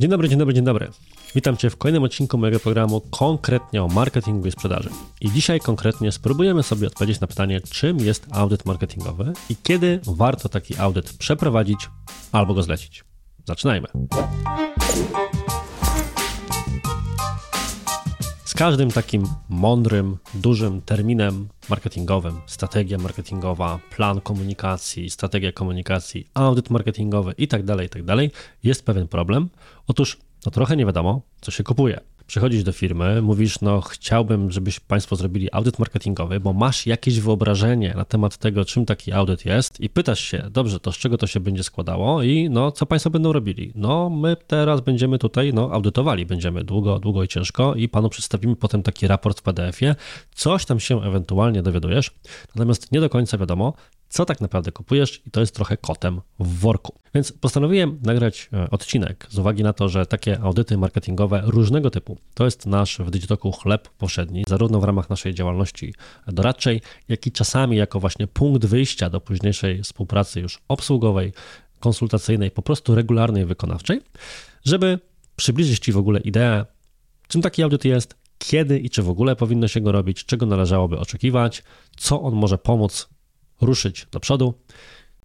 Dzień dobry, dzień dobry, dzień dobry. Witam Cię w kolejnym odcinku mojego programu konkretnie o marketingu i sprzedaży. I dzisiaj konkretnie spróbujemy sobie odpowiedzieć na pytanie, czym jest audyt marketingowy i kiedy warto taki audyt przeprowadzić albo go zlecić. Zaczynajmy. Każdym takim mądrym, dużym terminem marketingowym, strategia marketingowa, plan komunikacji, strategia komunikacji, audyt marketingowy itd., tak itd., tak jest pewien problem. Otóż no trochę nie wiadomo, co się kupuje przychodzisz do firmy, mówisz, no chciałbym, żebyś Państwo zrobili audyt marketingowy, bo masz jakieś wyobrażenie na temat tego, czym taki audyt jest i pytasz się, dobrze, to z czego to się będzie składało i no, co Państwo będą robili? No, my teraz będziemy tutaj, no, audytowali, będziemy długo, długo i ciężko i Panu przedstawimy potem taki raport w PDF-ie, coś tam się ewentualnie dowiadujesz, natomiast nie do końca wiadomo, co tak naprawdę kupujesz i to jest trochę kotem w worku. Więc postanowiłem nagrać e, odcinek z uwagi na to, że takie audyty marketingowe różnego typu to jest nasz w Digitoku chleb powszedni, zarówno w ramach naszej działalności doradczej, jak i czasami jako właśnie punkt wyjścia do późniejszej współpracy już obsługowej, konsultacyjnej, po prostu regularnej, wykonawczej, żeby przybliżyć Ci w ogóle ideę, czym taki audyt jest, kiedy i czy w ogóle powinno się go robić, czego należałoby oczekiwać, co on może pomóc ruszyć do przodu.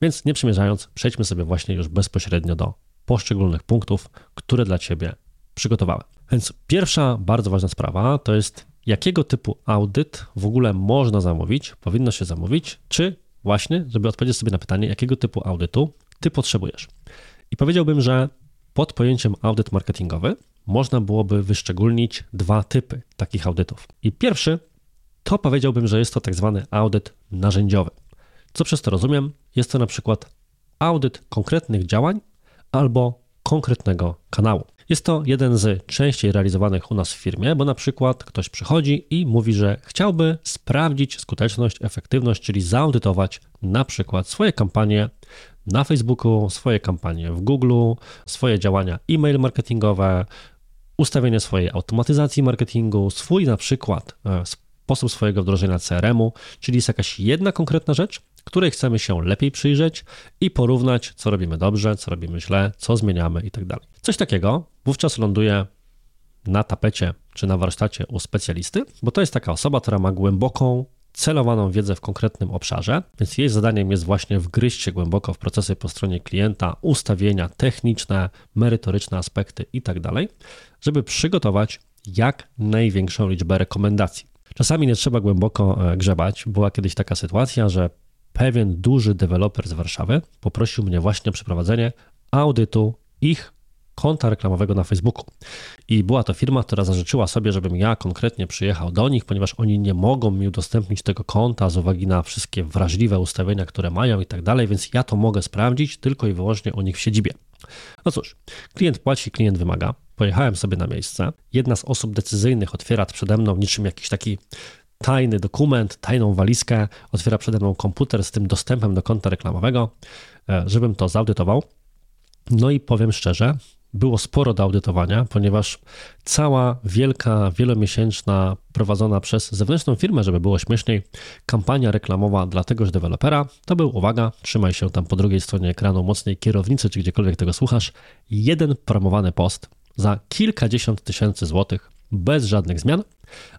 Więc nie przymierzając, przejdźmy sobie właśnie już bezpośrednio do poszczególnych punktów, które dla Ciebie przygotowałem. Więc pierwsza bardzo ważna sprawa to jest, jakiego typu audyt w ogóle można zamówić, powinno się zamówić, czy właśnie, żeby odpowiedzieć sobie na pytanie, jakiego typu audytu Ty potrzebujesz. I powiedziałbym, że pod pojęciem audyt marketingowy można byłoby wyszczególnić dwa typy takich audytów. I pierwszy to powiedziałbym, że jest to tak zwany audyt narzędziowy. Co przez to rozumiem? Jest to na przykład audyt konkretnych działań albo konkretnego kanału. Jest to jeden z częściej realizowanych u nas w firmie, bo na przykład ktoś przychodzi i mówi, że chciałby sprawdzić skuteczność, efektywność, czyli zaudytować na przykład swoje kampanie na Facebooku, swoje kampanie w Google, swoje działania e-mail marketingowe, ustawienie swojej automatyzacji marketingu, swój na przykład e, sposób swojego wdrożenia CRM-u, czyli jest jakaś jedna konkretna rzecz, której chcemy się lepiej przyjrzeć i porównać, co robimy dobrze, co robimy źle, co zmieniamy itd. Tak Coś takiego wówczas ląduje na tapecie czy na warsztacie u specjalisty, bo to jest taka osoba, która ma głęboką, celowaną wiedzę w konkretnym obszarze, więc jej zadaniem jest właśnie wgryźć się głęboko w procesy po stronie klienta, ustawienia techniczne, merytoryczne aspekty itd., tak żeby przygotować jak największą liczbę rekomendacji. Czasami nie trzeba głęboko e, grzebać. Była kiedyś taka sytuacja, że pewien duży deweloper z Warszawy poprosił mnie właśnie o przeprowadzenie audytu ich konta reklamowego na Facebooku. I była to firma, która zażyczyła sobie, żebym ja konkretnie przyjechał do nich, ponieważ oni nie mogą mi udostępnić tego konta z uwagi na wszystkie wrażliwe ustawienia, które mają i tak dalej, więc ja to mogę sprawdzić tylko i wyłącznie u nich w siedzibie. No cóż, klient płaci, klient wymaga. Pojechałem sobie na miejsce. Jedna z osób decyzyjnych otwiera przede mną niczym jakiś taki tajny dokument, tajną walizkę, otwiera przede mną komputer z tym dostępem do konta reklamowego, e, żebym to zaudytował. No i powiem szczerze, było sporo do audytowania, ponieważ cała wielka, wielomiesięczna, prowadzona przez zewnętrzną firmę, żeby było śmieszniej, kampania reklamowa dla tegoż dewelopera, to był, uwaga, trzymaj się tam po drugiej stronie ekranu mocnej kierownicy, czy gdziekolwiek tego słuchasz, jeden promowany post za kilkadziesiąt tysięcy złotych, bez żadnych zmian,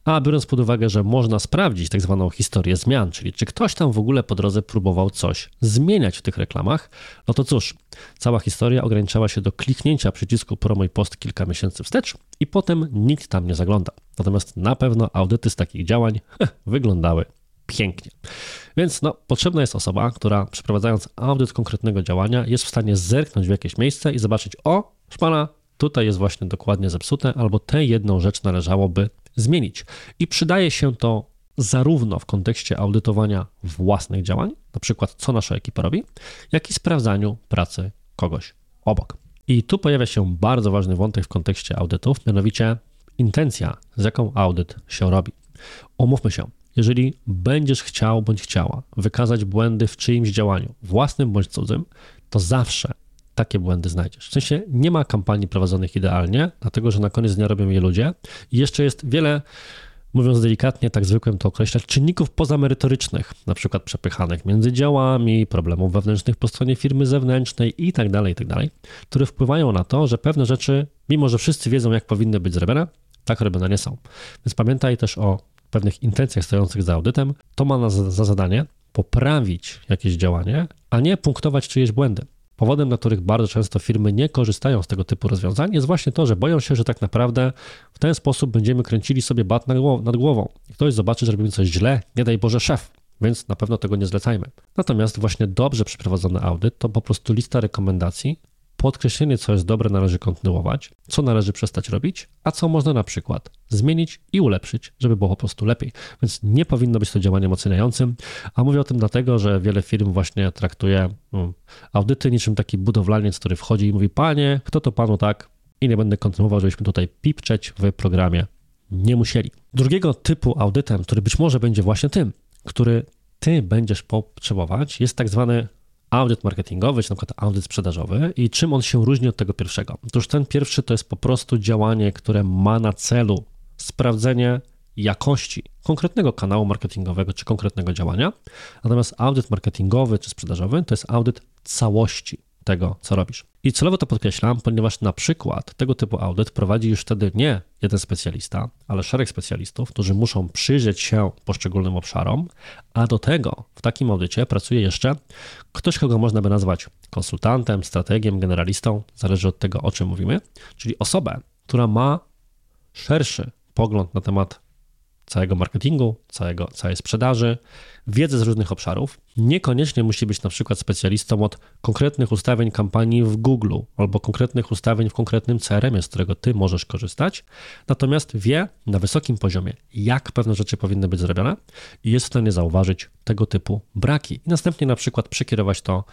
a biorąc pod uwagę, że można sprawdzić tak zwaną historię zmian, czyli czy ktoś tam w ogóle po drodze próbował coś zmieniać w tych reklamach, no to cóż, cała historia ograniczała się do kliknięcia przycisku promuj post kilka miesięcy wstecz i potem nikt tam nie zagląda. Natomiast na pewno audyty z takich działań heh, wyglądały pięknie. Więc no, potrzebna jest osoba, która przeprowadzając audyt konkretnego działania jest w stanie zerknąć w jakieś miejsce i zobaczyć, o, szpana, tutaj jest właśnie dokładnie zepsute, albo tę jedną rzecz należałoby zmienić. I przydaje się to zarówno w kontekście audytowania własnych działań, na przykład co nasza ekipa robi, jak i sprawdzaniu pracy kogoś obok. I tu pojawia się bardzo ważny wątek w kontekście audytów, mianowicie intencja, z jaką audyt się robi. Omówmy się, jeżeli będziesz chciał bądź chciała wykazać błędy w czyimś działaniu, własnym bądź cudzym, to zawsze takie błędy znajdziesz. W sensie nie ma kampanii prowadzonych idealnie, dlatego że na koniec dnia robią je ludzie i jeszcze jest wiele mówiąc delikatnie, tak zwykłym to określać, czynników pozamerytorycznych, na przykład przepychanych między działami, problemów wewnętrznych po stronie firmy zewnętrznej itd., tak itd., tak które wpływają na to, że pewne rzeczy, mimo że wszyscy wiedzą, jak powinny być zrobione, tak robione nie są. Więc pamiętaj też o pewnych intencjach stojących za audytem. To ma za, za zadanie poprawić jakieś działanie, a nie punktować czyjeś błędy. Powodem, dla których bardzo często firmy nie korzystają z tego typu rozwiązań, jest właśnie to, że boją się, że tak naprawdę w ten sposób będziemy kręcili sobie bat nad głową. Ktoś zobaczy, że robimy coś źle, nie daj Boże szef, więc na pewno tego nie zlecajmy. Natomiast właśnie dobrze przeprowadzony audyt to po prostu lista rekomendacji, podkreślenie, co jest dobre, należy kontynuować, co należy przestać robić, a co można na przykład zmienić i ulepszyć, żeby było po prostu lepiej. Więc nie powinno być to działaniem oceniającym, a mówię o tym dlatego, że wiele firm właśnie traktuje um, audyty niczym taki budowlaniec, który wchodzi i mówi: Panie, kto to panu tak? I nie będę kontynuował, żebyśmy tutaj pipczeć w programie. Nie musieli. Drugiego typu audytem, który być może będzie właśnie tym, który ty będziesz potrzebować, jest tak zwany audyt marketingowy, czy na przykład audyt sprzedażowy i czym on się różni od tego pierwszego? Otóż ten pierwszy to jest po prostu działanie, które ma na celu sprawdzenie jakości konkretnego kanału marketingowego czy konkretnego działania. Natomiast audyt marketingowy czy sprzedażowy to jest audyt całości tego, co robisz. I celowo to podkreślam, ponieważ na przykład tego typu audyt prowadzi już wtedy nie jeden specjalista, ale szereg specjalistów, którzy muszą przyjrzeć się poszczególnym obszarom, a do tego w takim audycie pracuje jeszcze ktoś, kogo można by nazwać konsultantem, strategiem, generalistą, zależy od tego, o czym mówimy, czyli osobę, która ma szerszy pogląd na temat całego marketingu, całego, całej sprzedaży, wiedzę z różnych obszarów. Niekoniecznie musi być na przykład specjalistą od konkretnych ustawień kampanii w Google albo konkretnych ustawień w konkretnym CRM, z którego ty możesz korzystać, natomiast wie na wysokim poziomie, jak pewne rzeczy powinny być zrobione i jest w stanie zauważyć tego typu braki i następnie na przykład przekierować to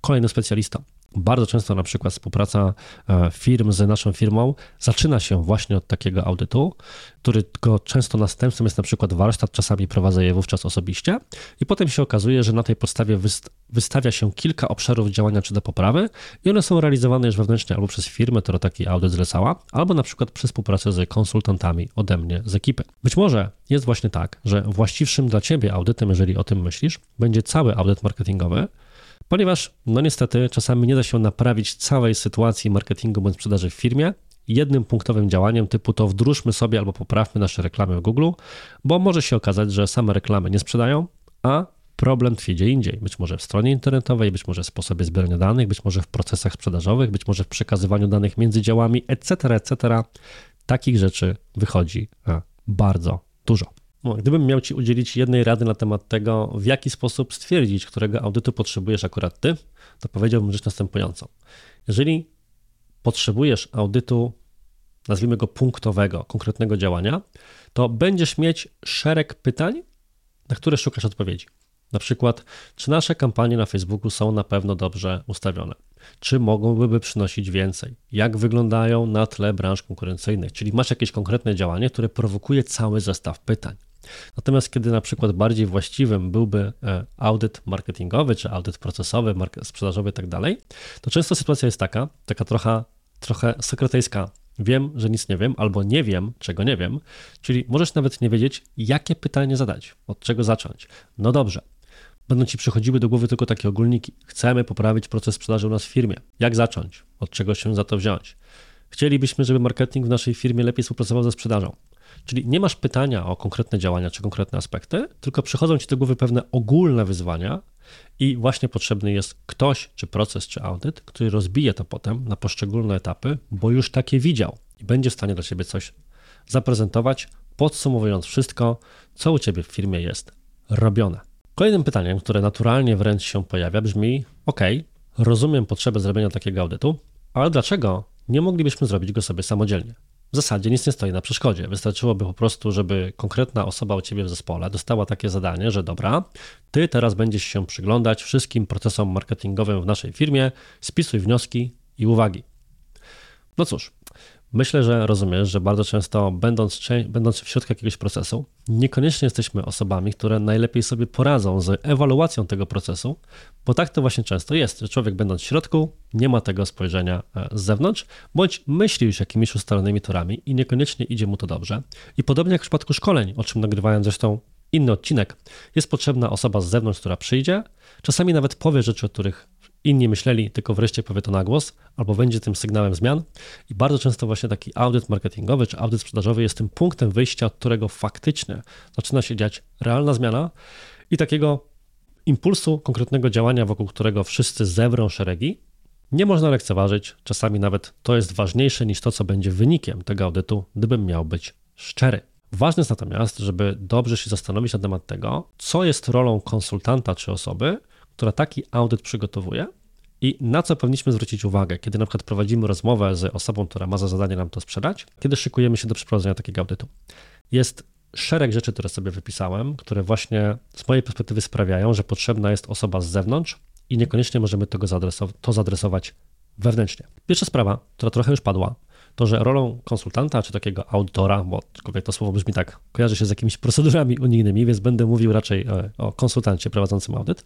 kolejnym specjalistom. Bardzo często na przykład współpraca e, firm z naszą firmą zaczyna się właśnie od takiego audytu, którego często następstwem jest na przykład warsztat, czasami prowadzę je wówczas osobiście i potem się okazuje, że na tej podstawie wystawia się kilka obszarów działania czy do poprawy i one są realizowane już wewnętrznie albo przez firmę, która taki audyt zlecała, albo na przykład przez współpracę z konsultantami ode mnie z ekipy. Być może jest właśnie tak, że właściwszym dla Ciebie audytem, jeżeli o tym myślisz, będzie cały audyt marketingowy, ponieważ no niestety czasami nie da się naprawić całej sytuacji marketingu bądź sprzedaży w firmie jednym punktowym działaniem typu to wdróżmy sobie albo poprawmy nasze reklamy w Google, bo może się okazać, że same reklamy nie sprzedają, a problem tkwi gdzie indziej. Być może w stronie internetowej, być może w sposobie zbierania danych, być może w procesach sprzedażowych, być może w przekazywaniu danych między działami, etc., etc. Takich rzeczy wychodzi bardzo dużo. Gdybym miał Ci udzielić jednej rady na temat tego, w jaki sposób stwierdzić, którego audytu potrzebujesz akurat Ty, to powiedziałbym rzecz następującą. Jeżeli potrzebujesz audytu, nazwijmy go punktowego, konkretnego działania, to będziesz mieć szereg pytań, na które szukasz odpowiedzi. Na przykład, czy nasze kampanie na Facebooku są na pewno dobrze ustawione? Czy mogłyby przynosić więcej? Jak wyglądają na tle branż konkurencyjnych? Czyli masz jakieś konkretne działanie, które prowokuje cały zestaw pytań. Natomiast kiedy na przykład bardziej właściwym byłby e, audyt marketingowy, czy audyt procesowy, sprzedażowy tak dalej, to często sytuacja jest taka, taka trochę, trochę sekretyjska. Wiem, że nic nie wiem, albo nie wiem, czego nie wiem, czyli możesz nawet nie wiedzieć, jakie pytanie zadać, od czego zacząć. No dobrze, będą ci przychodziły do głowy tylko takie ogólniki. Chcemy poprawić proces sprzedaży u nas w firmie. Jak zacząć? Od czego się za to wziąć? Chcielibyśmy, żeby marketing w naszej firmie lepiej współpracował ze sprzedażą. Czyli nie masz pytania o konkretne działania czy konkretne aspekty, tylko przychodzą ci do głowy pewne ogólne wyzwania i właśnie potrzebny jest ktoś, czy proces, czy audyt, który rozbije to potem na poszczególne etapy, bo już takie widział i będzie w stanie dla siebie coś zaprezentować, podsumowując wszystko, co u ciebie w firmie jest robione. Kolejnym pytaniem, które naturalnie wręcz się pojawia, brzmi: OK, rozumiem potrzebę zrobienia takiego audytu, ale dlaczego nie moglibyśmy zrobić go sobie samodzielnie? W zasadzie nic nie stoi na przeszkodzie. Wystarczyłoby po prostu, żeby konkretna osoba u ciebie w zespole dostała takie zadanie, że dobra, ty teraz będziesz się przyglądać wszystkim procesom marketingowym w naszej firmie, spisuj wnioski i uwagi. No cóż, Myślę, że rozumiesz, że bardzo często, będąc, będąc w środku jakiegoś procesu, niekoniecznie jesteśmy osobami, które najlepiej sobie poradzą z ewaluacją tego procesu, bo tak to właśnie często jest, że człowiek, będąc w środku, nie ma tego spojrzenia e, z zewnątrz, bądź myśli już jakimiś ustalonymi torami i niekoniecznie idzie mu to dobrze. I podobnie jak w przypadku szkoleń, o czym nagrywałem zresztą inny odcinek, jest potrzebna osoba z zewnątrz, która przyjdzie, czasami nawet powie rzeczy, o których inni myśleli, tylko wreszcie powie to na głos, albo będzie tym sygnałem zmian. I bardzo często właśnie taki audyt marketingowy czy audyt sprzedażowy jest tym punktem wyjścia, od którego faktycznie zaczyna się dziać realna zmiana i takiego impulsu konkretnego działania, wokół którego wszyscy zewrą szeregi, nie można lekceważyć. Czasami nawet to jest ważniejsze niż to, co będzie wynikiem tego audytu, gdybym miał być szczery. Ważne jest natomiast, żeby dobrze się zastanowić na temat tego, co jest rolą konsultanta czy osoby, która taki audyt przygotowuje i na co powinniśmy zwrócić uwagę, kiedy na przykład prowadzimy rozmowę z osobą, która ma za zadanie nam to sprzedać, kiedy szykujemy się do przeprowadzenia takiego audytu. Jest szereg rzeczy, które sobie wypisałem, które właśnie z mojej perspektywy sprawiają, że potrzebna jest osoba z zewnątrz i niekoniecznie możemy tego zaadresować, to zadresować wewnętrznie. Pierwsza sprawa, która trochę już padła, to, że rolą konsultanta czy takiego audytora, bo aczkolwiek to słowo brzmi tak, kojarzy się z jakimiś procedurami unijnymi, więc będę mówił raczej o, o konsultancie prowadzącym audyt,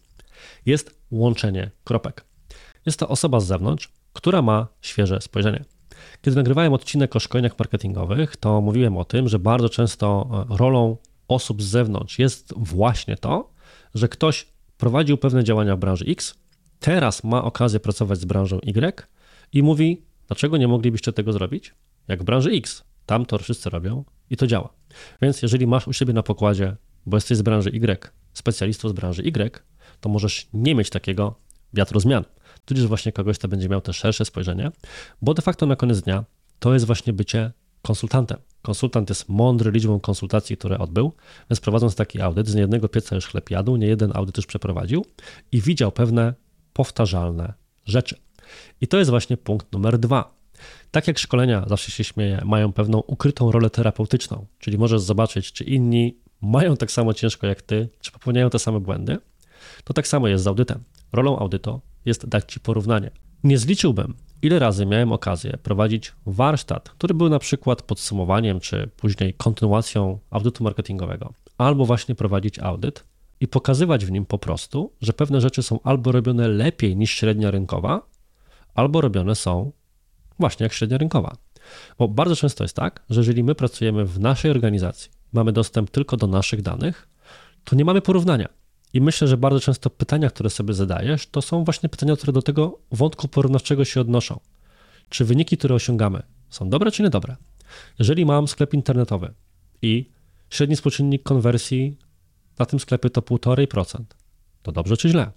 jest łączenie kropek. Jest to osoba z zewnątrz, która ma świeże spojrzenie. Kiedy nagrywałem odcinek o szkoleniach marketingowych, to mówiłem o tym, że bardzo często e, rolą osób z zewnątrz jest właśnie to, że ktoś prowadził pewne działania w branży X, teraz ma okazję pracować z branżą Y i mówi, dlaczego nie moglibyście tego zrobić? Jak w branży X, tam to wszyscy robią i to działa. Więc jeżeli masz u siebie na pokładzie, bo jesteś z branży Y, specjalistów z branży Y, to możesz nie mieć takiego wiatru zmian. Tudzież właśnie kogoś, kto będzie miał te szersze spojrzenie, bo de facto na koniec dnia to jest właśnie bycie konsultantem. Konsultant jest mądry liczbą konsultacji, które odbył, więc prowadząc taki audyt, z niejednego pieca już chleb jadł, nie jeden audyt już przeprowadził i widział pewne powtarzalne rzeczy. I to jest właśnie punkt numer dwa. Tak jak szkolenia, zawsze się śmieję, mają pewną ukrytą rolę terapeutyczną, czyli możesz zobaczyć, czy inni mają tak samo ciężko jak ty, czy popełniają te same błędy, to tak samo jest z audytem. Rolą audytu jest dać ci porównanie. Nie zliczyłbym, ile razy miałem okazję prowadzić warsztat, który był na przykład podsumowaniem, czy później kontynuacją audytu marketingowego, albo właśnie prowadzić audyt i pokazywać w nim po prostu, że pewne rzeczy są albo robione lepiej niż średnia rynkowa, albo robione są właśnie jak średnia rynkowa. Bo bardzo często jest tak, że jeżeli my pracujemy w naszej organizacji, mamy dostęp tylko do naszych danych, to nie mamy porównania. I myślę, że bardzo często pytania, które sobie zadajesz, to są właśnie pytania, które do tego wątku porównawczego się odnoszą. Czy wyniki, które osiągamy, są dobre czy niedobre? Jeżeli mam sklep internetowy i średni współczynnik konwersji na tym sklepie to 1,5%, to dobrze czy źle?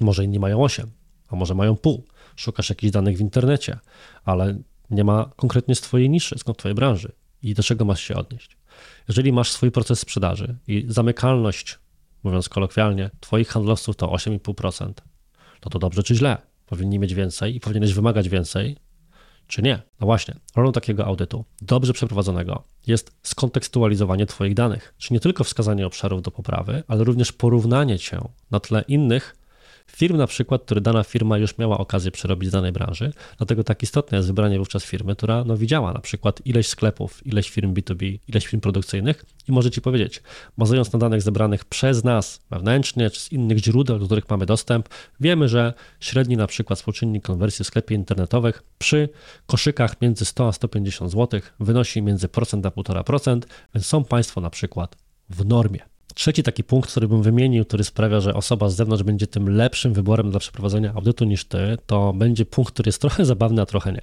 Może inni mają 8, a może mają pół. Szukasz jakichś danych w internecie, ale nie ma konkretnie z Twojej niszy, skąd Twojej branży i do czego masz się odnieść. Jeżeli masz swój proces sprzedaży i zamykalność mówiąc kolokwialnie, twoich handlowców to 8,5%, to to dobrze czy źle? Powinni mieć więcej i powinieneś wymagać więcej, czy nie? No właśnie, rolą takiego audytu, dobrze przeprowadzonego, jest skontekstualizowanie Twoich danych, czy nie tylko wskazanie obszarów do poprawy, ale również porównanie Cię na tle innych firm na przykład, które dana firma już miała okazję przerobić z danej branży. Dlatego tak istotne jest wybranie wówczas firmy, która no, widziała na przykład ileś sklepów, ileś firm B2B, ileś firm produkcyjnych i może Ci powiedzieć, bazując na danych zebranych przez nas wewnętrznie czy z innych źródeł, do których mamy dostęp, wiemy, że średni na przykład współczynnik konwersji w sklepie internetowych przy koszykach między 100 a 150 zł wynosi między procent a 1,5%, więc są Państwo na przykład w normie. Trzeci taki punkt, który bym wymienił, który sprawia, że osoba z zewnątrz będzie tym lepszym wyborem dla przeprowadzenia audytu niż ty, to będzie punkt, który jest trochę zabawny, a trochę nie.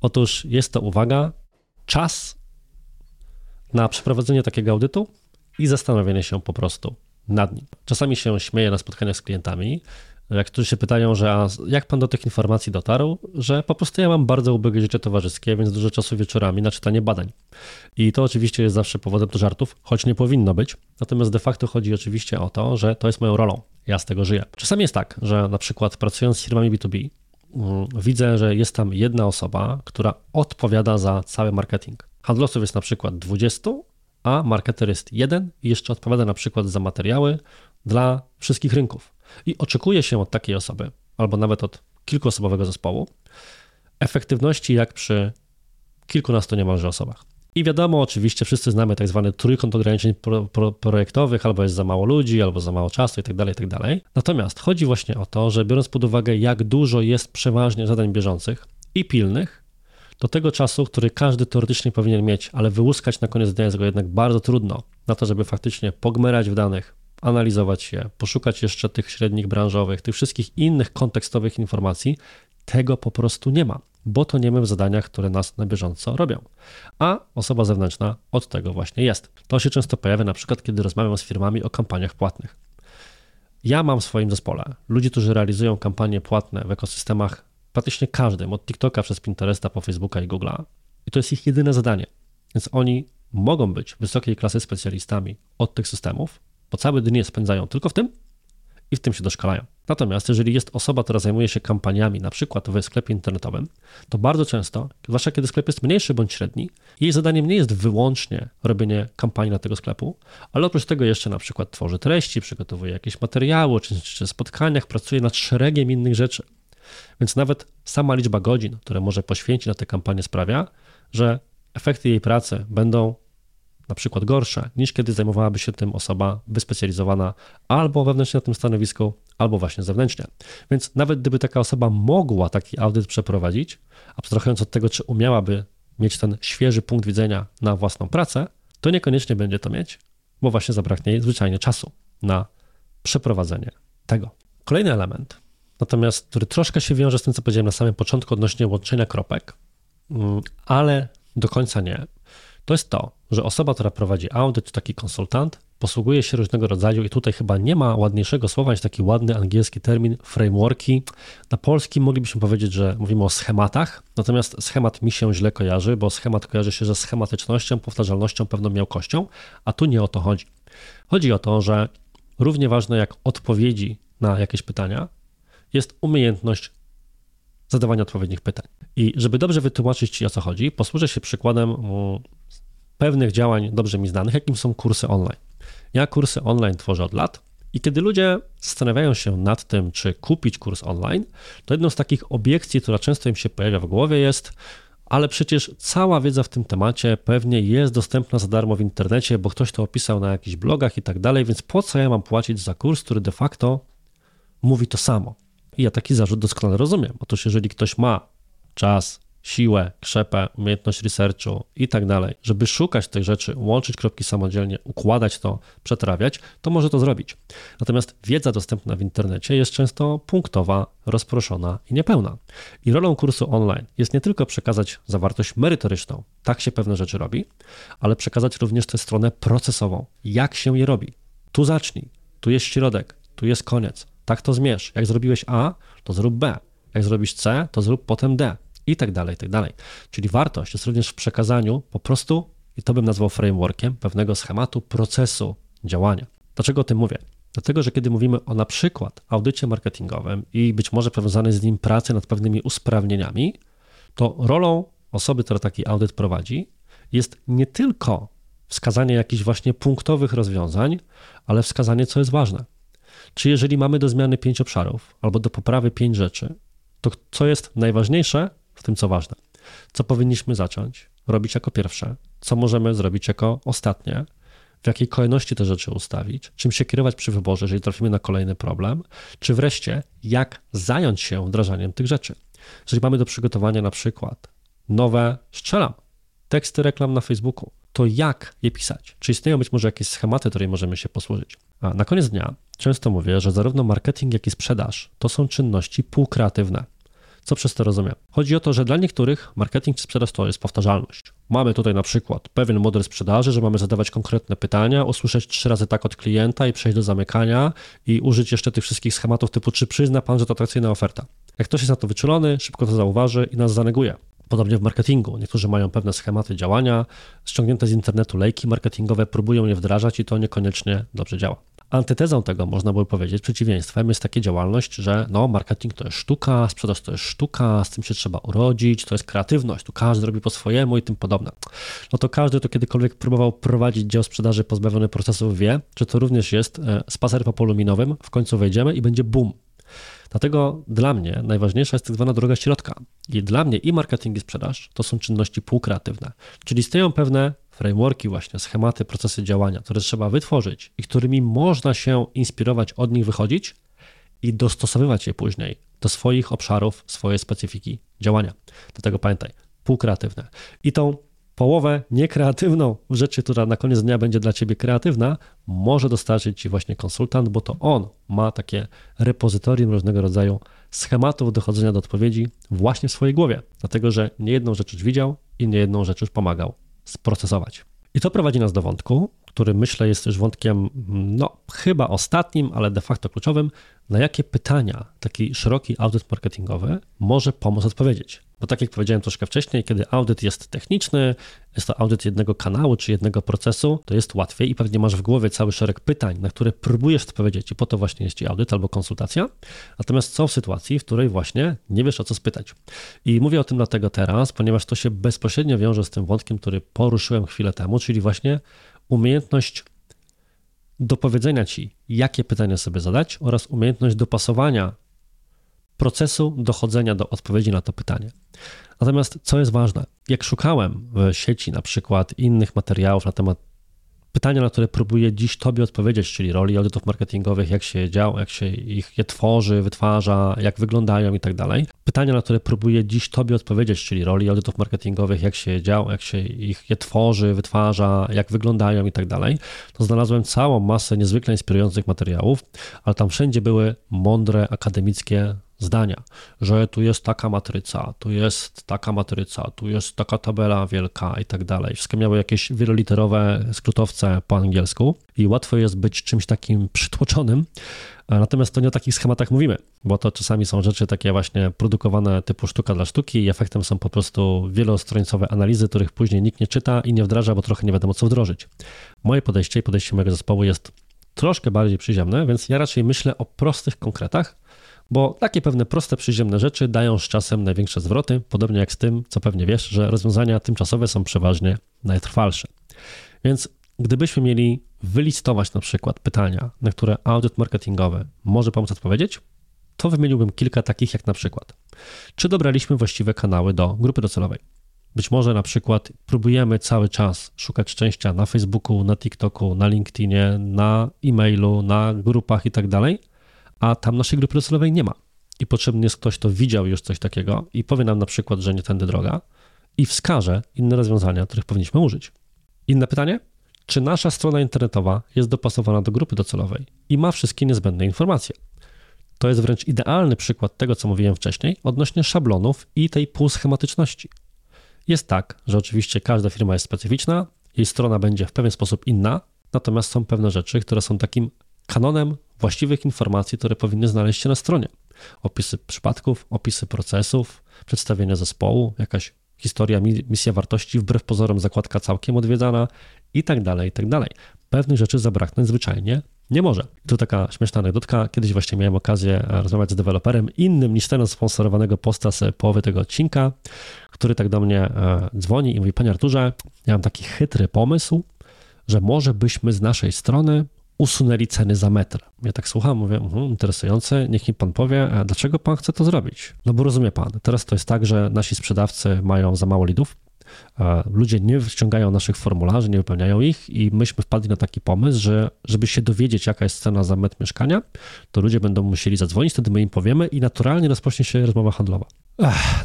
Otóż jest to, uwaga, czas na przeprowadzenie takiego audytu i zastanowienie się po prostu nad nim. Czasami się śmieję na spotkaniach z klientami, jak którzy się pytają, że jak pan do tych informacji dotarł, że po prostu ja mam bardzo ubogie życie towarzyskie, więc dużo czasu wieczorami na czytanie badań. I to oczywiście jest zawsze powodem do żartów, choć nie powinno być. Natomiast de facto chodzi oczywiście o to, że to jest moją rolą. Ja z tego żyję. Czasami jest tak, że na przykład pracując z firmami B2B, mm, widzę, że jest tam jedna osoba, która odpowiada za cały marketing. Handlowców jest na przykład 20, a marketer jest jeden i jeszcze odpowiada na przykład za materiały dla wszystkich rynków. I oczekuje się od takiej osoby, albo nawet od kilkuosobowego zespołu, efektywności jak przy kilkunastu niemalże osobach. I wiadomo, oczywiście wszyscy znamy tak zwany trójkąt ograniczeń pro, pro, projektowych, albo jest za mało ludzi, albo za mało czasu itd., tak itd. Tak Natomiast chodzi właśnie o to, że biorąc pod uwagę, jak dużo jest przeważnie zadań bieżących i pilnych, do tego czasu, który każdy teoretycznie powinien mieć, ale wyłuskać na koniec dnia jest go jednak bardzo trudno na to, żeby faktycznie pogmerać w danych, analizować je, poszukać jeszcze tych średnich branżowych, tych wszystkich innych kontekstowych informacji, tego po prostu nie ma bo to nie my w zadaniach, które nas na bieżąco robią. A osoba zewnętrzna od tego właśnie jest. To się często pojawia na przykład, kiedy rozmawiam z firmami o kampaniach płatnych. Ja mam w swoim zespole ludzi, którzy realizują kampanie płatne w ekosystemach praktycznie każdym, od TikToka przez Pinteresta po Facebooka i Google'a. I to jest ich jedyne zadanie. Więc oni mogą być wysokiej klasy specjalistami od tych systemów, bo całe dnie spędzają tylko w tym, i w tym się doszkalają. Natomiast jeżeli jest osoba, która zajmuje się kampaniami, na przykład w sklepie internetowym, to bardzo często, zwłaszcza kiedy sklep jest mniejszy bądź średni, jej zadaniem nie jest wyłącznie robienie kampanii na tego sklepu, ale oprócz tego jeszcze na przykład tworzy treści, przygotowuje jakieś materiały, czy, czy spotkaniach, pracuje nad szeregiem innych rzeczy. Więc nawet sama liczba godzin, które może poświęcić na tę kampanię sprawia, że efekty jej pracy będą na przykład gorsze, niż kiedy zajmowałaby się tym osoba wyspecjalizowana albo wewnętrznie na tym stanowisku, albo właśnie zewnętrznie. Więc nawet gdyby taka osoba mogła taki audyt przeprowadzić, abstrahując od tego, czy umiałaby mieć ten świeży punkt widzenia na własną pracę, to niekoniecznie będzie to mieć, bo właśnie zabraknie jej zwyczajnie czasu na przeprowadzenie tego. Kolejny element, natomiast który troszkę się wiąże z tym, co powiedziałem na samym początku odnośnie łączenia kropek, mm, ale do końca nie, to jest to, że osoba, która prowadzi audyt, taki konsultant, posługuje się różnego rodzaju, i tutaj chyba nie ma ładniejszego słowa niż taki ładny angielski termin, frameworki. Na polskim moglibyśmy powiedzieć, że mówimy o schematach, natomiast schemat mi się źle kojarzy, bo schemat kojarzy się ze schematycznością, powtarzalnością, pewną miałkością, a tu nie o to chodzi. Chodzi o to, że równie ważne jak odpowiedzi na jakieś pytania jest umiejętność zadawania odpowiednich pytań. I żeby dobrze wytłumaczyć Ci o co chodzi, posłużę się przykładem pewnych działań dobrze mi znanych, jakim są kursy online. Ja kursy online tworzę od lat i kiedy ludzie zastanawiają się nad tym, czy kupić kurs online, to jedną z takich obiekcji, która często im się pojawia w głowie jest, ale przecież cała wiedza w tym temacie pewnie jest dostępna za darmo w internecie, bo ktoś to opisał na jakichś blogach i tak dalej, więc po co ja mam płacić za kurs, który de facto mówi to samo? I ja taki zarzut doskonale rozumiem. Otóż jeżeli ktoś ma czas, siłę, krzepę, umiejętność researchu i tak dalej, żeby szukać tych rzeczy, łączyć kropki samodzielnie, układać to, przetrawiać, to może to zrobić. Natomiast wiedza dostępna w internecie jest często punktowa, rozproszona i niepełna. I rolą kursu online jest nie tylko przekazać zawartość merytoryczną, tak się pewne rzeczy robi, ale przekazać również tę stronę procesową, jak się je robi. Tu zacznij, tu jest środek, tu jest koniec. Tak to zmierz. Jak zrobiłeś A, to zrób B. Jak zrobisz C, to zrób potem D i tak dalej, i tak dalej. Czyli wartość jest również w przekazaniu po prostu, i to bym nazwał frameworkiem, pewnego schematu procesu działania. Dlaczego o tym mówię? Dlatego, że kiedy mówimy o na przykład audycie marketingowym i być może powiązanej z nim pracy nad pewnymi usprawnieniami, to rolą osoby, która taki audyt prowadzi, jest nie tylko wskazanie jakichś właśnie punktowych rozwiązań, ale wskazanie, co jest ważne. Czy jeżeli mamy do zmiany pięć obszarów albo do poprawy pięć rzeczy, to co jest najważniejsze, w tym, co ważne. Co powinniśmy zacząć robić jako pierwsze, co możemy zrobić jako ostatnie, w jakiej kolejności te rzeczy ustawić, czym się kierować przy wyborze, jeżeli trafimy na kolejny problem, czy wreszcie jak zająć się wdrażaniem tych rzeczy. Jeżeli mamy do przygotowania na przykład nowe, strzelam, teksty reklam na Facebooku, to jak je pisać? Czy istnieją być może jakieś schematy, której możemy się posłużyć? A na koniec dnia często mówię, że zarówno marketing, jak i sprzedaż to są czynności półkreatywne. Co przez to rozumiem? Chodzi o to, że dla niektórych marketing czy sprzedaż to jest powtarzalność. Mamy tutaj na przykład pewien model sprzedaży, że mamy zadawać konkretne pytania, usłyszeć trzy razy tak od klienta i przejść do zamykania i użyć jeszcze tych wszystkich schematów typu czy przyzna pan, że to atrakcyjna oferta. Jak ktoś jest na to wyczulony, szybko to zauważy i nas zaneguje. Podobnie w marketingu. Niektórzy mają pewne schematy działania, ściągnięte z internetu lejki marketingowe, próbują je wdrażać i to niekoniecznie dobrze działa. Antytezą tego, można by powiedzieć, przeciwieństwem jest takie działalność, że no, marketing to jest sztuka, sprzedaż to jest sztuka, z tym się trzeba urodzić, to jest kreatywność, tu każdy robi po swojemu i tym podobne. No to każdy, kto kiedykolwiek próbował prowadzić dział sprzedaży pozbawiony procesów wie, że to również jest e, spacer po polu minowym, w końcu wejdziemy i będzie boom. Dlatego dla mnie najważniejsza jest tak zwana droga środka. I dla mnie i marketing i sprzedaż to są czynności półkreatywne, czyli istnieją pewne frameworki właśnie, schematy, procesy działania, które trzeba wytworzyć i którymi można się inspirować, od nich wychodzić i dostosowywać je później do swoich obszarów, swojej specyfiki działania. Dlatego pamiętaj, półkreatywne. I tą połowę niekreatywną rzeczy, która na koniec dnia będzie dla ciebie kreatywna, może dostarczyć ci właśnie konsultant, bo to on ma takie repozytorium różnego rodzaju schematów dochodzenia do odpowiedzi właśnie w swojej głowie, dlatego że nie jedną rzecz już widział i nie jedną rzecz już pomagał sprocesować. I to prowadzi nas do wątku, który myślę jest też wątkiem, no chyba ostatnim, ale de facto kluczowym, na jakie pytania taki szeroki audyt marketingowy może pomóc odpowiedzieć. Bo tak jak powiedziałem troszkę wcześniej, kiedy audyt jest techniczny, jest to audyt jednego kanału czy jednego procesu, to jest łatwiej i pewnie masz w głowie cały szereg pytań, na które próbujesz odpowiedzieć i po to właśnie jest ci audyt albo konsultacja. Natomiast są w sytuacji, w której właśnie nie wiesz o co spytać. I mówię o tym dlatego teraz, ponieważ to się bezpośrednio wiąże z tym wątkiem, który poruszyłem chwilę temu, czyli właśnie umiejętność dopowiedzenia ci, jakie pytania sobie zadać oraz umiejętność dopasowania procesu dochodzenia do odpowiedzi na to pytanie. Natomiast co jest ważne, jak szukałem w sieci na przykład innych materiałów na temat pytania, na które próbuję dziś Tobie odpowiedzieć, czyli roli audytów marketingowych, jak się działa, jak się ich je tworzy, wytwarza, jak wyglądają i tak dalej. Pytania, na które próbuję dziś Tobie odpowiedzieć, czyli roli audytów marketingowych, jak się działa, jak się ich je tworzy, wytwarza, jak wyglądają i tak dalej, to znalazłem całą masę niezwykle inspirujących materiałów, ale tam wszędzie były mądre, akademickie zdania, że tu jest taka matryca, tu jest taka matryca, tu jest taka tabela wielka i tak dalej. Wszystkie miały jakieś wieloliterowe skrótowce po angielsku i łatwo jest być czymś takim przytłoczonym, natomiast to nie o takich schematach mówimy, bo to czasami są rzeczy takie właśnie produkowane typu sztuka dla sztuki i efektem są po prostu wielostronicowe analizy, których później nikt nie czyta i nie wdraża, bo trochę nie wiadomo co wdrożyć. Moje podejście i podejście mojego zespołu jest troszkę bardziej przyziemne, więc ja raczej myślę o prostych konkretach, bo takie pewne proste, przyziemne rzeczy dają z czasem największe zwroty, podobnie jak z tym, co pewnie wiesz, że rozwiązania tymczasowe są przeważnie najtrwalsze. Więc gdybyśmy mieli wylistować na przykład pytania, na które audyt marketingowy może pomóc odpowiedzieć, to wymieniłbym kilka takich jak na przykład, czy dobraliśmy właściwe kanały do grupy docelowej? Być może na przykład próbujemy cały czas szukać szczęścia na Facebooku, na TikToku, na LinkedInie, na e-mailu, na grupach i tak dalej, a tam naszej grupy docelowej nie ma. I potrzebny jest ktoś, kto widział już coś takiego i powie nam na przykład, że nie tędy droga i wskaże inne rozwiązania, których powinniśmy użyć. Inne pytanie? Czy nasza strona internetowa jest dopasowana do grupy docelowej i ma wszystkie niezbędne informacje? To jest wręcz idealny przykład tego, co mówiłem wcześniej, odnośnie szablonów i tej półschematyczności. Jest tak, że oczywiście każda firma jest specyficzna, jej strona będzie w pewien sposób inna, natomiast są pewne rzeczy, które są takim kanonem właściwych informacji, które powinny znaleźć się na stronie. Opisy przypadków, opisy procesów, przedstawienie zespołu, jakaś historia, misja wartości, wbrew pozorom zakładka całkiem odwiedzana i tak dalej, i tak dalej. Pewnych rzeczy zabraknąć zwyczajnie nie może. Tu taka śmieszna anegdotka. Kiedyś właśnie miałem okazję e, rozmawiać z deweloperem innym niż ten sponsorowanego posta z połowy tego odcinka, który tak do mnie e, dzwoni i mówi, panie Arturze, ja mam taki chytry pomysł, że może byśmy z naszej strony usunęli ceny za metr. Ja tak słucham, mówię, uh, interesujące, niech mi pan powie, dlaczego pan chce to zrobić? No bo rozumie pan, teraz to jest tak, że nasi sprzedawcy mają za mało lidów, ludzie nie wciągają naszych formularzy, nie wypełniają ich i myśmy wpadli na taki pomysł, że żeby się dowiedzieć, jaka jest cena za metr mieszkania, to ludzie będą musieli zadzwonić, wtedy my im powiemy i naturalnie rozpocznie się rozmowa handlowa.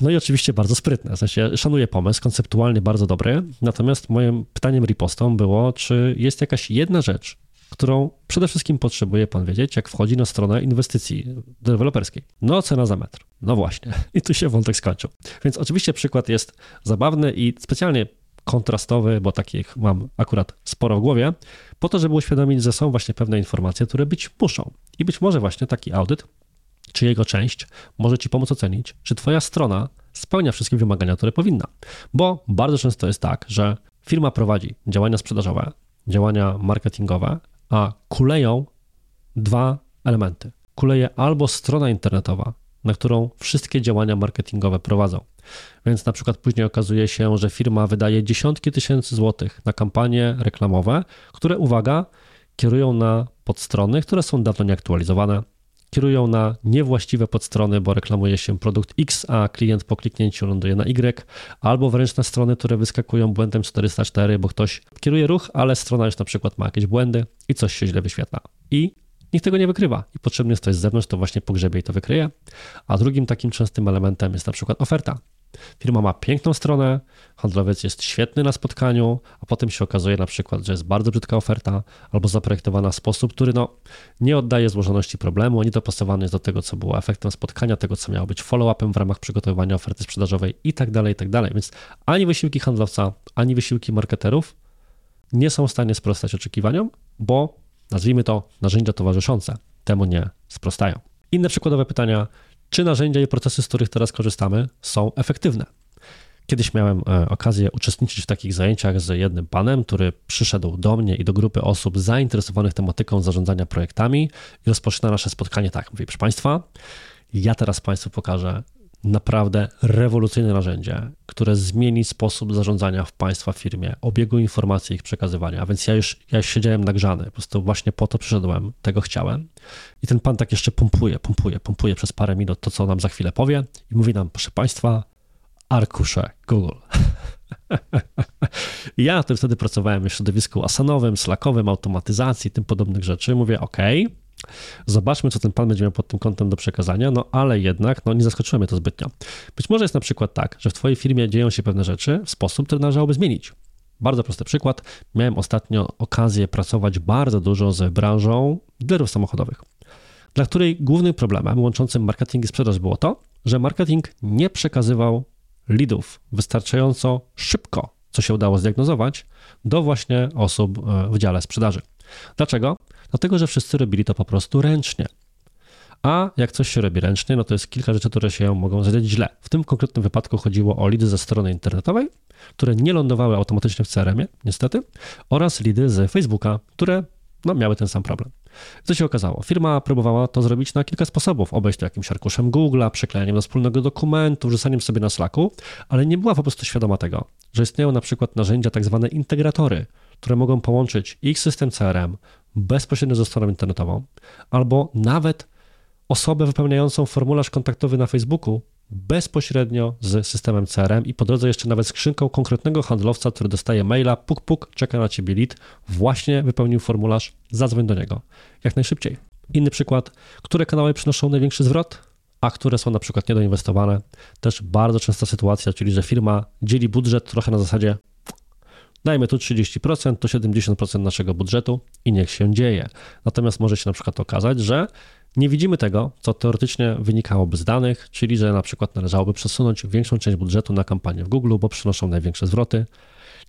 No i oczywiście bardzo sprytne, w sensie szanuję pomysł, konceptualnie bardzo dobry, natomiast moim pytaniem ripostą było, czy jest jakaś jedna rzecz, którą przede wszystkim potrzebuje pan wiedzieć, jak wchodzi na stronę inwestycji deweloperskiej. No, cena za metr. No właśnie. I tu się wątek skończył. Więc oczywiście przykład jest zabawny i specjalnie kontrastowy, bo takich mam akurat sporo w głowie, po to, żeby uświadomić, że są właśnie pewne informacje, które być muszą. I być może właśnie taki audyt, czy jego część, może ci pomóc ocenić, czy twoja strona spełnia wszystkie wymagania, które powinna. Bo bardzo często jest tak, że firma prowadzi działania sprzedażowe, działania marketingowe, a kuleją dwa elementy. Kuleje albo strona internetowa, na którą wszystkie działania marketingowe prowadzą. Więc na przykład później okazuje się, że firma wydaje dziesiątki tysięcy złotych na kampanie reklamowe, które, uwaga, kierują na podstrony, które są dawno nieaktualizowane, kierują na niewłaściwe podstrony, bo reklamuje się produkt X, a klient po kliknięciu ląduje na Y, albo wręcz na strony, które wyskakują błędem 404, bo ktoś kieruje ruch, ale strona już na przykład ma jakieś błędy i coś się źle wyświetla. I nikt tego nie wykrywa i potrzebny jest ktoś z zewnątrz, to właśnie pogrzebie i to wykryje. A drugim takim częstym elementem jest na przykład oferta. Firma ma piękną stronę, handlowiec jest świetny na spotkaniu, a potem się okazuje na przykład, że jest bardzo brzydka oferta albo zaprojektowana w sposób, który no, nie oddaje złożoności problemu, nie dopasowany jest do tego, co było efektem spotkania, tego, co miało być follow-upem w ramach przygotowywania oferty sprzedażowej i tak dalej, i tak. Więc ani wysiłki handlowca, ani wysiłki marketerów nie są w stanie sprostać oczekiwaniom, bo nazwijmy to narzędzia towarzyszące temu nie sprostają. Inne przykładowe pytania, czy narzędzia i procesy, z których teraz korzystamy, są efektywne. Kiedyś miałem e, okazję uczestniczyć w takich zajęciach z jednym panem, który przyszedł do mnie i do grupy osób zainteresowanych tematyką zarządzania projektami i rozpoczyna nasze spotkanie tak. Mówi, proszę Państwa, ja teraz Państwu pokażę naprawdę rewolucyjne narzędzie, które zmieni sposób zarządzania w Państwa firmie, obiegu informacji ich przekazywania. A więc ja już, ja już siedziałem nagrzany, po prostu właśnie po to przyszedłem, tego chciałem. I ten pan tak jeszcze pompuje, pompuje, pompuje przez parę minut to, co nam za chwilę powie i mówi nam, proszę Państwa, arkusze Google. ja wtedy pracowałem w środowisku asanowym, slackowym, automatyzacji, tym podobnych rzeczy. Mówię, OK, Zobaczmy, co ten pan będzie miał pod tym kątem do przekazania, no ale jednak no, nie zaskoczyło mnie to zbytnio. Być może jest na przykład tak, że w Twojej firmie dzieją się pewne rzeczy w sposób, który należałoby zmienić. Bardzo prosty przykład. Miałem ostatnio okazję pracować bardzo dużo z branżą dealerów samochodowych, dla której głównym problemem łączącym marketing i sprzedaż było to, że marketing nie przekazywał leadów wystarczająco szybko, co się udało zdiagnozować, do właśnie osób e, w dziale sprzedaży. Dlaczego? Dlatego, że wszyscy robili to po prostu ręcznie. A jak coś się robi ręcznie, no to jest kilka rzeczy, które się mogą zadać źle. W tym konkretnym wypadku chodziło o lidy ze strony internetowej, które nie lądowały automatycznie w CRM-ie, niestety, oraz lidy z Facebooka, które no, miały ten sam problem. Co się okazało? Firma próbowała to zrobić na kilka sposobów. Obejść to jakimś arkuszem Google'a, przeklejaniem do wspólnego dokumentu, wrzucaniem sobie na Slacku, ale nie była po prostu świadoma tego, że istnieją na przykład narzędzia, tak zwane integratory, które mogą połączyć ich system CRM bezpośrednio ze stroną internetową, albo nawet osobę wypełniającą formularz kontaktowy na Facebooku bezpośrednio z systemem CRM i po drodze jeszcze nawet skrzynką konkretnego handlowca, który dostaje maila, puk puk, czeka na ciebie lead, właśnie wypełnił formularz, zadzwoń do niego jak najszybciej. Inny przykład, które kanały przynoszą największy zwrot, a które są na przykład niedoinwestowane. Też bardzo częsta sytuacja, czyli że firma dzieli budżet trochę na zasadzie Dajmy tu 30%, to 70% naszego budżetu i niech się dzieje. Natomiast może się na przykład okazać, że nie widzimy tego, co teoretycznie wynikałoby z danych, czyli że na przykład należałoby przesunąć większą część budżetu na kampanię w Google, bo przynoszą największe zwroty,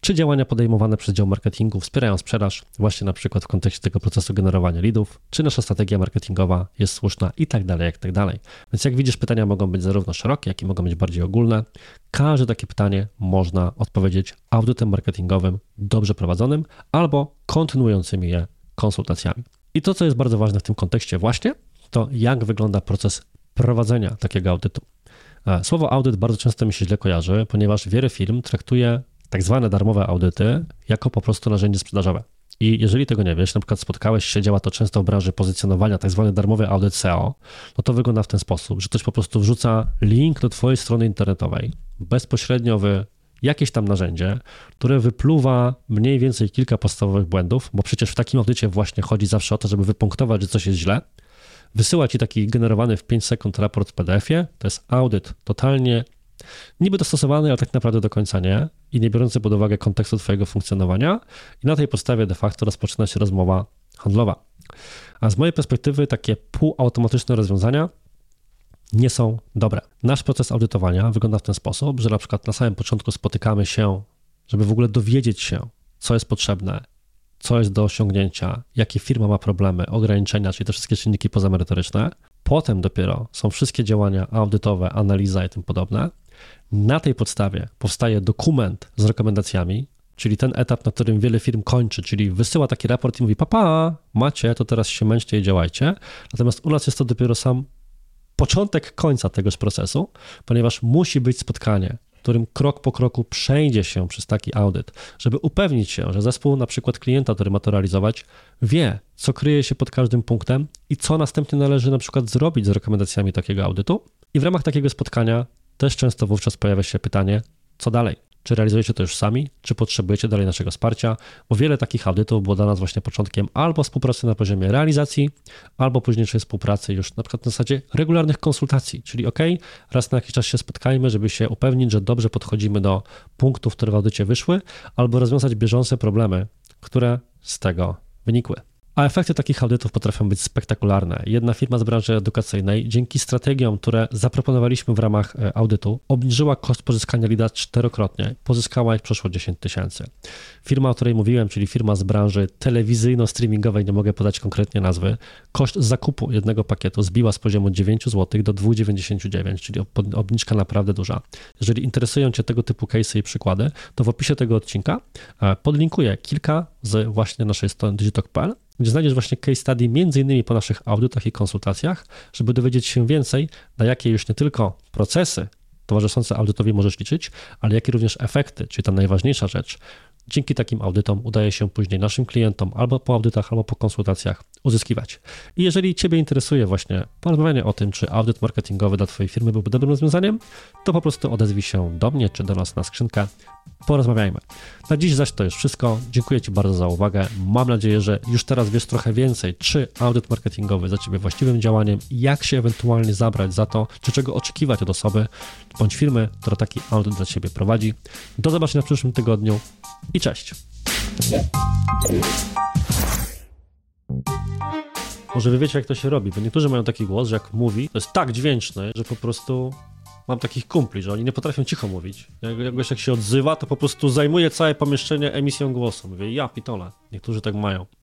czy działania podejmowane przez dział marketingu wspierają sprzedaż, właśnie na przykład w kontekście tego procesu generowania leadów, czy nasza strategia marketingowa jest słuszna i tak dalej, jak tak dalej. Więc jak widzisz, pytania mogą być zarówno szerokie, jak i mogą być bardziej ogólne. Każde takie pytanie można odpowiedzieć audytem marketingowym dobrze prowadzonym albo kontynuującymi je konsultacjami. I to, co jest bardzo ważne w tym kontekście właśnie, to jak wygląda proces prowadzenia takiego audytu. E, słowo audyt bardzo często mi się źle kojarzy, ponieważ wiele firm traktuje tak zwane darmowe audyty jako po prostu narzędzie sprzedażowe. I jeżeli tego nie wiesz, na przykład spotkałeś się, działa to często w branży pozycjonowania, tak zwany darmowy audyt SEO, no to wygląda w ten sposób, że ktoś po prostu wrzuca link do twojej strony internetowej bezpośrednio w jakieś tam narzędzie, które wypluwa mniej więcej kilka podstawowych błędów, bo przecież w takim audycie właśnie chodzi zawsze o to, żeby wypunktować, że coś jest źle, wysyła ci taki generowany w 5 sekund raport w PDF-ie, to jest audyt totalnie niby dostosowany, ale tak naprawdę do końca nie i nie biorący pod uwagę kontekstu Twojego funkcjonowania, i na tej podstawie de facto rozpoczyna się rozmowa handlowa. A z mojej perspektywy takie półautomatyczne rozwiązania nie są dobre. Nasz proces audytowania wygląda w ten sposób, że na przykład na samym początku spotykamy się, żeby w ogóle dowiedzieć się, co jest potrzebne, co jest do osiągnięcia, jakie firma ma problemy, ograniczenia, czyli te wszystkie czynniki pozamerytoryczne. Potem dopiero są wszystkie działania audytowe, analiza i tym podobne. Na tej podstawie powstaje dokument z rekomendacjami, czyli ten etap, na którym wiele firm kończy, czyli wysyła taki raport i mówi: Papa, macie, to teraz się męczcie i działajcie. Natomiast u nas jest to dopiero sam początek końca tegoż procesu, ponieważ musi być spotkanie którym krok po kroku przejdzie się przez taki audyt, żeby upewnić się, że zespół na przykład klienta, który ma to realizować, wie, co kryje się pod każdym punktem i co następnie należy na przykład zrobić z rekomendacjami takiego audytu. I w ramach takiego spotkania też często wówczas pojawia się pytanie, co dalej? Czy realizujecie to już sami, czy potrzebujecie dalej naszego wsparcia? Bo wiele takich audytów było dla nas właśnie początkiem albo współpracy na poziomie realizacji, albo późniejszej współpracy już na przykład na zasadzie regularnych konsultacji, czyli ok, raz na jakiś czas się spotkajmy, żeby się upewnić, że dobrze podchodzimy do punktów, które w audycie wyszły, albo rozwiązać bieżące problemy, które z tego wynikły. A efekty takich audytów potrafią być spektakularne. Jedna firma z branży edukacyjnej dzięki strategiom, które zaproponowaliśmy w ramach e, audytu, obniżyła koszt pozyskania lida czterokrotnie. Pozyskała ich przeszło 10 tysięcy. Firma, o której mówiłem, czyli firma z branży telewizyjno-streamingowej, nie mogę podać konkretnie nazwy, koszt zakupu jednego pakietu zbiła z poziomu 9 zł do 2,99, czyli obniżka naprawdę duża. Jeżeli interesują Cię tego typu case i przykłady, to w opisie tego odcinka e, podlinkuję kilka z właśnie naszej strony digitalk.pl gdzie znajdziesz właśnie case study innymi po naszych audytach i konsultacjach, żeby dowiedzieć się więcej, na jakie już nie tylko procesy towarzyszące audytowi możesz liczyć, ale jakie również efekty, czyli ta najważniejsza rzecz, dzięki takim audytom udaje się później naszym klientom albo po audytach, albo po konsultacjach uzyskiwać. I jeżeli Ciebie interesuje właśnie porozmawianie o tym, czy audyt marketingowy dla Twojej firmy byłby dobrym rozwiązaniem, to po prostu odezwij się do mnie czy do nas na skrzynkę. Porozmawiajmy. Na dziś zaś to już wszystko. Dziękuję Ci bardzo za uwagę. Mam nadzieję, że już teraz wiesz trochę więcej, czy audyt marketingowy za Ciebie właściwym działaniem, jak się ewentualnie zabrać za to, czy czego oczekiwać od osoby bądź firmy, która taki audyt dla Ciebie prowadzi. Do zobaczenia w przyszłym tygodniu i cześć. Może wy wiecie, jak to się robi, bo niektórzy mają taki głos, że jak mówi, to jest tak dźwięczne, że po prostu mam takich kumpli, że oni nie potrafią cicho mówić. Jak, jakoś jak się odzywa, to po prostu zajmuje całe pomieszczenie emisją głosu. Mówię, ja pitole. Niektórzy tak mają.